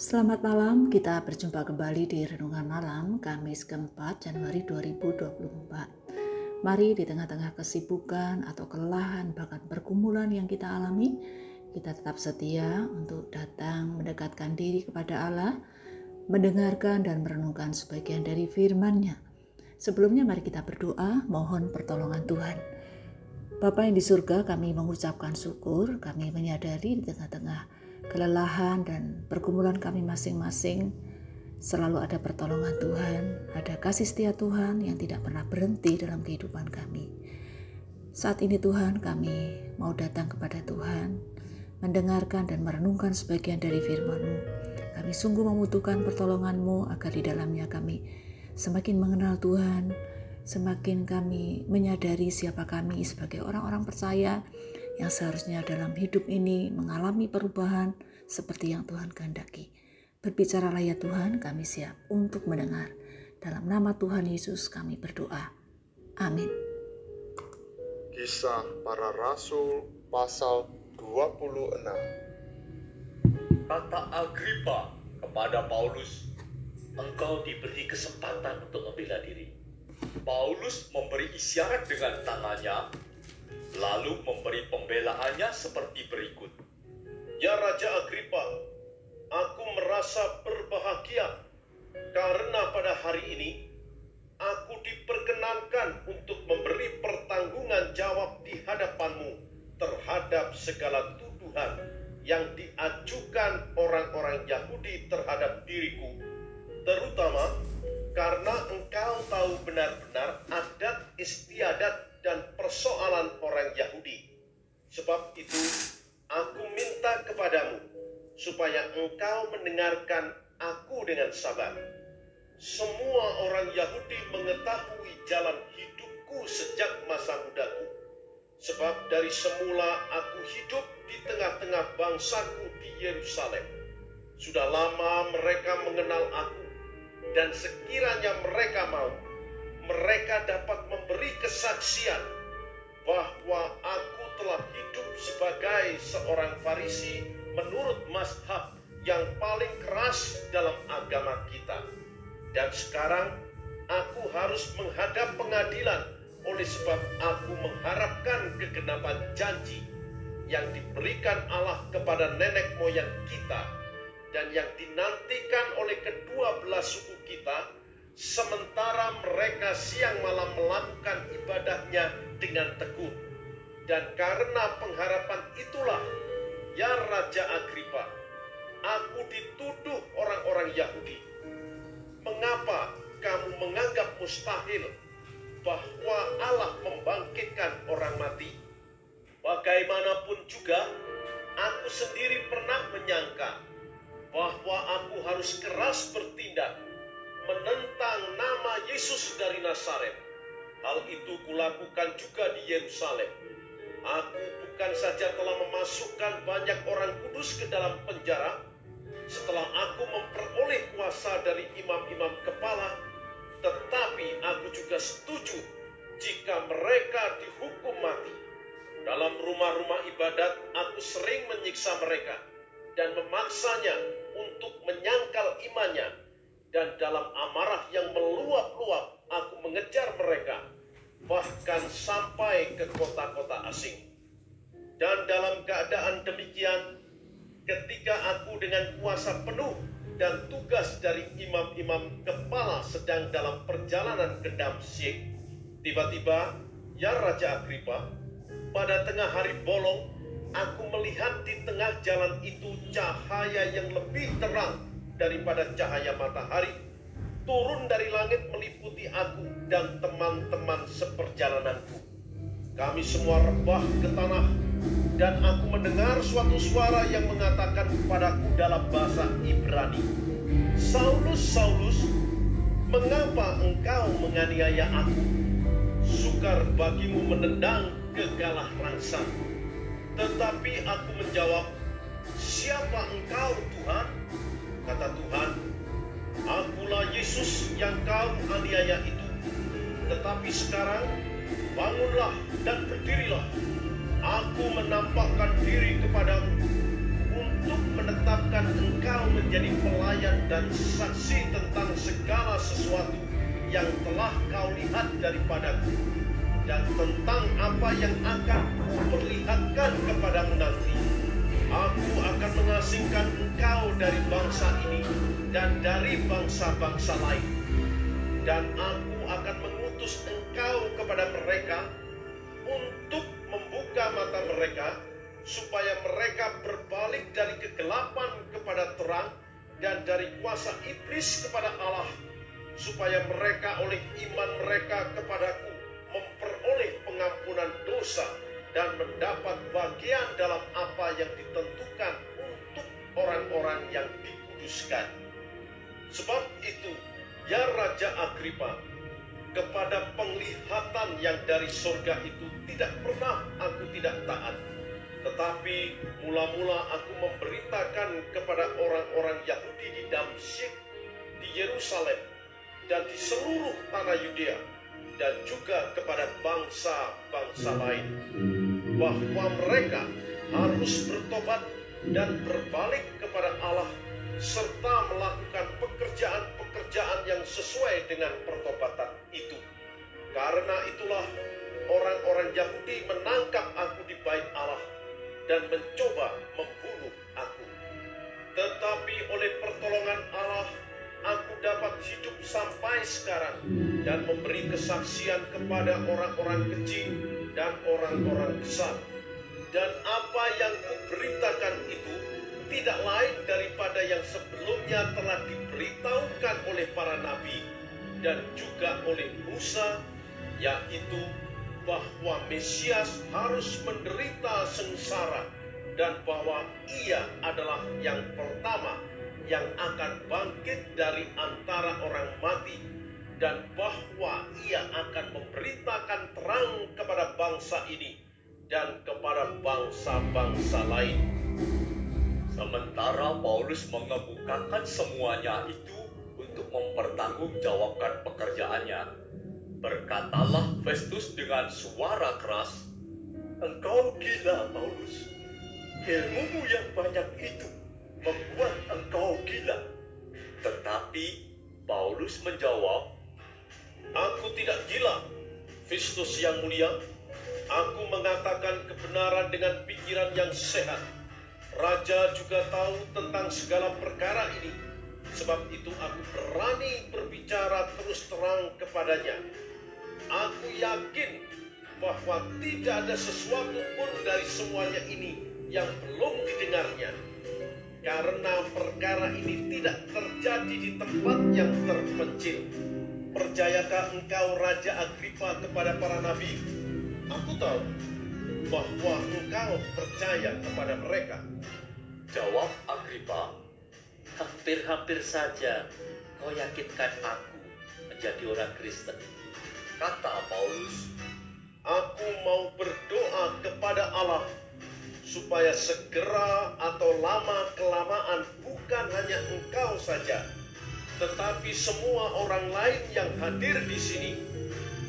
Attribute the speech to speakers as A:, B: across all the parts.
A: Selamat malam, kita berjumpa kembali di Renungan Malam Kamis keempat Januari 2024. Mari di tengah-tengah kesibukan atau kelelahan bahkan pergumulan yang kita alami, kita tetap setia untuk datang mendekatkan diri kepada Allah, mendengarkan dan merenungkan sebagian dari firman-Nya. Sebelumnya mari kita berdoa mohon pertolongan Tuhan. Bapa yang di surga kami mengucapkan syukur, kami menyadari di tengah-tengah kelelahan dan pergumulan kami masing-masing, selalu ada pertolongan Tuhan, ada kasih setia Tuhan yang tidak pernah berhenti dalam kehidupan kami. Saat ini Tuhan kami mau datang kepada Tuhan, mendengarkan dan merenungkan sebagian dari firman-Mu. Kami sungguh membutuhkan pertolongan-Mu agar di dalamnya kami semakin mengenal Tuhan, semakin kami menyadari siapa kami sebagai orang-orang percaya yang seharusnya dalam hidup ini mengalami perubahan seperti yang Tuhan kehendaki. Berbicaralah ya Tuhan, kami siap untuk mendengar. Dalam nama Tuhan Yesus kami berdoa. Amin.
B: Kisah para Rasul pasal 26
C: Kata Agripa kepada Paulus, engkau diberi kesempatan untuk membela diri. Paulus memberi isyarat dengan tangannya lalu memberi pembelaannya seperti berikut.
D: Ya Raja Agripa, aku merasa berbahagia karena pada hari ini aku diperkenankan untuk memberi pertanggungan jawab di hadapanmu terhadap segala tuduhan yang diajukan orang-orang Yahudi terhadap diriku, terutama karena engkau tahu benar-benar adat istiadat dan persoalan orang Yahudi. Sebab itu, aku minta kepadamu supaya engkau mendengarkan aku dengan sabar. Semua orang Yahudi mengetahui jalan hidupku sejak masa mudaku. Sebab dari semula aku hidup di tengah-tengah bangsaku di Yerusalem. Sudah lama mereka mengenal aku, dan sekiranya mereka mau, mereka dapat memberi kesaksian bahwa aku telah hidup sebagai seorang Farisi menurut mazhab yang paling keras dalam agama kita. Dan sekarang aku harus menghadap pengadilan oleh sebab aku mengharapkan kegenapan janji yang diberikan Allah kepada nenek moyang kita dan yang dinantikan oleh kedua belah suku kita sementara mereka siang malam melakukan ibadahnya dengan tekun. Dan karena pengharapan itulah, ya Raja Agripa, aku dituduh orang-orang Yahudi. Mengapa kamu menganggap mustahil bahwa Allah membangkitkan orang mati? Bagaimanapun juga, aku sendiri pernah menyangka bahwa aku harus keras bertindak menentang nama Yesus dari Nazaret. Hal itu kulakukan juga di Yerusalem. Aku bukan saja telah memasukkan banyak orang kudus ke dalam penjara, setelah aku memperoleh kuasa dari imam-imam kepala, tetapi aku juga setuju jika mereka dihukum mati. Dalam rumah-rumah ibadat, aku sering menyiksa mereka dan memaksanya untuk menyangkal imannya dan dalam amarah yang meluap-luap aku mengejar mereka, bahkan sampai ke kota-kota asing. Dan dalam keadaan demikian, ketika aku dengan kuasa penuh dan tugas dari imam-imam kepala sedang dalam perjalanan ke Damsyik, tiba-tiba, ya Raja Agripa, pada tengah hari bolong, aku melihat di tengah jalan itu cahaya yang lebih terang daripada cahaya matahari turun dari langit meliputi aku dan teman-teman seperjalananku. Kami semua rebah ke tanah dan aku mendengar suatu suara yang mengatakan kepadaku dalam bahasa Ibrani, Saulus, Saulus, mengapa engkau menganiaya aku? Sukar bagimu menendang kegalah rangsa. Tetapi aku menjawab, Siapa engkau Tuhan? Kata Tuhan, Akulah Yesus yang kau aniaya itu. Tetapi sekarang, bangunlah dan berdirilah. Aku menampakkan diri kepadamu untuk menetapkan engkau menjadi pelayan dan saksi tentang segala sesuatu yang telah kau lihat daripadaku dan tentang apa yang akan kuperlihatkan kepadamu nanti. Aku akan mengasingkan engkau dari bangsa ini dan dari bangsa-bangsa lain. Dan aku akan mengutus engkau kepada mereka untuk membuka mata mereka supaya mereka berbalik dari kegelapan kepada terang dan dari kuasa iblis kepada Allah supaya mereka oleh iman mereka kepadaku memperoleh pengampunan dosa dan mendapat bagian dalam apa yang ditentukan dikuduskan. Sebab itu, ya Raja Agripa, kepada penglihatan yang dari surga itu tidak pernah aku tidak taat. Tetapi mula-mula aku memberitakan kepada orang-orang Yahudi di Damsyik, di Yerusalem, dan di seluruh tanah Yudea, dan juga kepada bangsa-bangsa lain, bahwa mereka harus bertobat dan berbalik kepada Allah, serta melakukan pekerjaan-pekerjaan yang sesuai dengan pertobatan itu. Karena itulah orang-orang Yahudi menangkap aku di bait Allah dan mencoba membunuh aku. Tetapi oleh pertolongan Allah, aku dapat hidup sampai sekarang dan memberi kesaksian kepada orang-orang kecil dan orang-orang besar. Dan apa yang kuberitakan itu tidak lain daripada yang sebelumnya telah diberitahukan oleh para nabi dan juga oleh Musa, yaitu bahwa Mesias harus menderita sengsara dan bahwa ia adalah yang pertama yang akan bangkit dari antara orang mati dan bahwa ia akan memberitakan terang kepada bangsa ini dan kepada bangsa-bangsa lain.
C: Sementara Paulus mengemukakan semuanya itu untuk mempertanggungjawabkan pekerjaannya, berkatalah Festus dengan suara keras, Engkau gila, Paulus. Ilmumu yang banyak itu membuat engkau gila. Tetapi Paulus menjawab,
D: Aku tidak gila, Festus yang mulia. Aku mengatakan kebenaran dengan pikiran yang sehat. Raja juga tahu tentang segala perkara ini. Sebab itu aku berani berbicara terus terang kepadanya. Aku yakin bahwa tidak ada sesuatu pun dari semuanya ini yang belum didengarnya. Karena perkara ini tidak terjadi di tempat yang terpencil. Percayakah engkau Raja Agripa kepada para nabi? Aku tahu bahwa engkau percaya kepada mereka.
C: jawab Agripa,
E: Hampir-hampir saja kau yakinkan aku menjadi orang Kristen.
C: kata Paulus,
D: Aku mau berdoa kepada Allah supaya segera atau lama kelamaan bukan hanya engkau saja, tetapi semua orang lain yang hadir di sini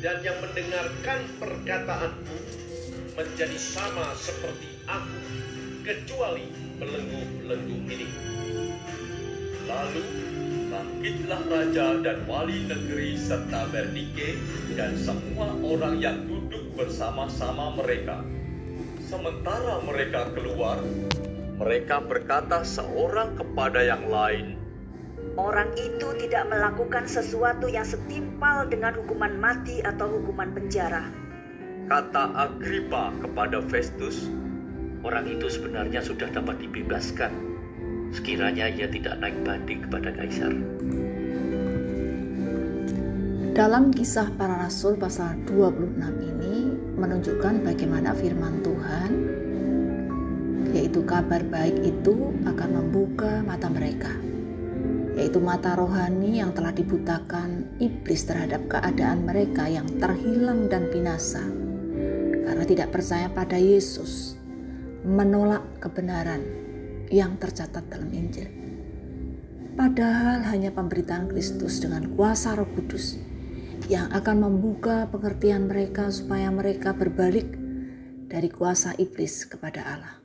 D: dan yang mendengarkan perkataanku menjadi sama seperti aku, kecuali belenggu-belenggu ini.
C: Lalu bangkitlah raja dan wali negeri serta Bernike dan semua orang yang duduk bersama-sama mereka. Sementara mereka keluar, mereka berkata seorang kepada yang lain,
F: Orang itu tidak melakukan sesuatu yang setimpal dengan hukuman mati atau hukuman penjara.
C: Kata Agripa kepada Festus,
E: Orang itu sebenarnya sudah dapat dibebaskan. Sekiranya ia tidak naik banding kepada kaisar.
A: Dalam kisah para rasul pasal 26 ini menunjukkan bagaimana firman Tuhan yaitu kabar baik itu akan membuka mata mereka yaitu mata rohani yang telah dibutakan iblis terhadap keadaan mereka yang terhilang dan binasa karena tidak percaya pada Yesus menolak kebenaran yang tercatat dalam Injil padahal hanya pemberitaan Kristus dengan kuasa Roh Kudus yang akan membuka pengertian mereka supaya mereka berbalik dari kuasa iblis kepada Allah.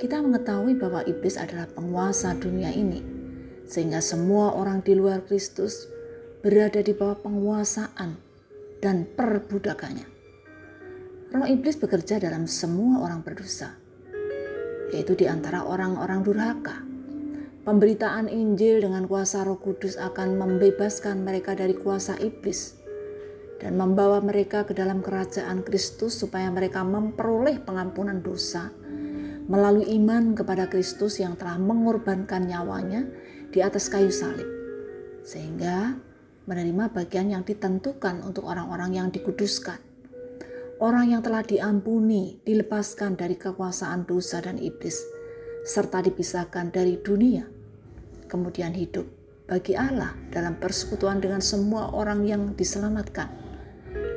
A: kita mengetahui bahwa iblis adalah penguasa dunia ini, sehingga semua orang di luar Kristus berada di bawah penguasaan dan perbudakannya. Roh iblis bekerja dalam semua orang berdosa, yaitu di antara orang-orang durhaka. Pemberitaan Injil dengan kuasa Roh Kudus akan membebaskan mereka dari kuasa iblis dan membawa mereka ke dalam kerajaan Kristus supaya mereka memperoleh pengampunan dosa melalui iman kepada Kristus yang telah mengorbankan nyawanya di atas kayu salib. Sehingga menerima bagian yang ditentukan untuk orang-orang yang dikuduskan. Orang yang telah diampuni, dilepaskan dari kekuasaan dosa dan iblis, serta dipisahkan dari dunia. Kemudian hidup bagi Allah dalam persekutuan dengan semua orang yang diselamatkan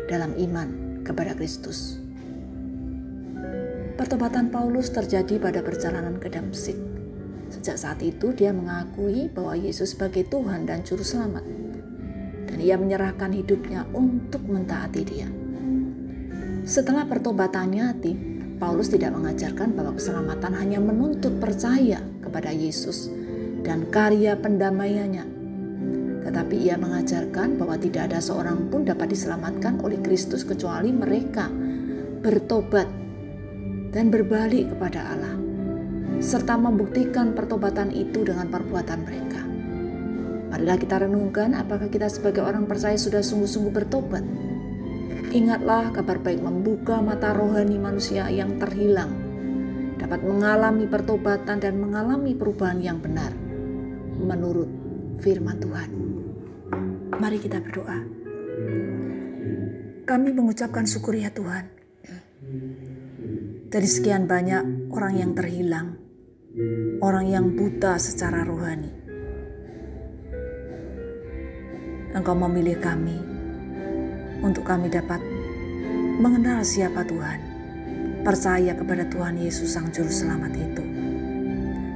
A: dalam iman kepada Kristus. Pertobatan Paulus terjadi pada perjalanan ke Damsik. Sejak saat itu dia mengakui bahwa Yesus sebagai Tuhan dan Juru Selamat. Dan ia menyerahkan hidupnya untuk mentaati dia. Setelah pertobatannya, Paulus tidak mengajarkan bahwa keselamatan hanya menuntut percaya kepada Yesus dan karya pendamaiannya. Tetapi ia mengajarkan bahwa tidak ada seorang pun dapat diselamatkan oleh Kristus kecuali mereka bertobat dan berbalik kepada Allah, serta membuktikan pertobatan itu dengan perbuatan mereka. Marilah kita renungkan apakah kita sebagai orang percaya sudah sungguh-sungguh bertobat Ingatlah kabar baik membuka mata rohani manusia yang terhilang, dapat mengalami pertobatan dan mengalami perubahan yang benar menurut firman Tuhan. Mari kita berdoa. Kami mengucapkan syukur ya Tuhan. Dari sekian banyak orang yang terhilang, orang yang buta secara rohani. Engkau memilih kami untuk kami dapat mengenal siapa Tuhan, percaya kepada Tuhan Yesus Sang Juru Selamat itu.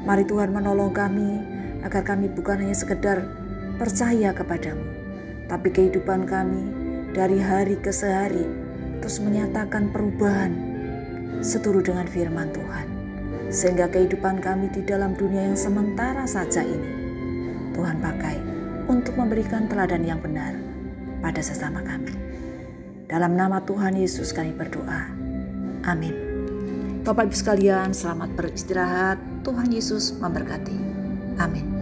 A: Mari Tuhan menolong kami agar kami bukan hanya sekedar percaya kepadamu, tapi kehidupan kami dari hari ke sehari terus menyatakan perubahan seturut dengan firman Tuhan. Sehingga kehidupan kami di dalam dunia yang sementara saja ini, Tuhan pakai untuk memberikan teladan yang benar pada sesama kami. Dalam nama Tuhan Yesus kami berdoa. Amin. Bapak Ibu sekalian, selamat beristirahat. Tuhan Yesus memberkati. Amin.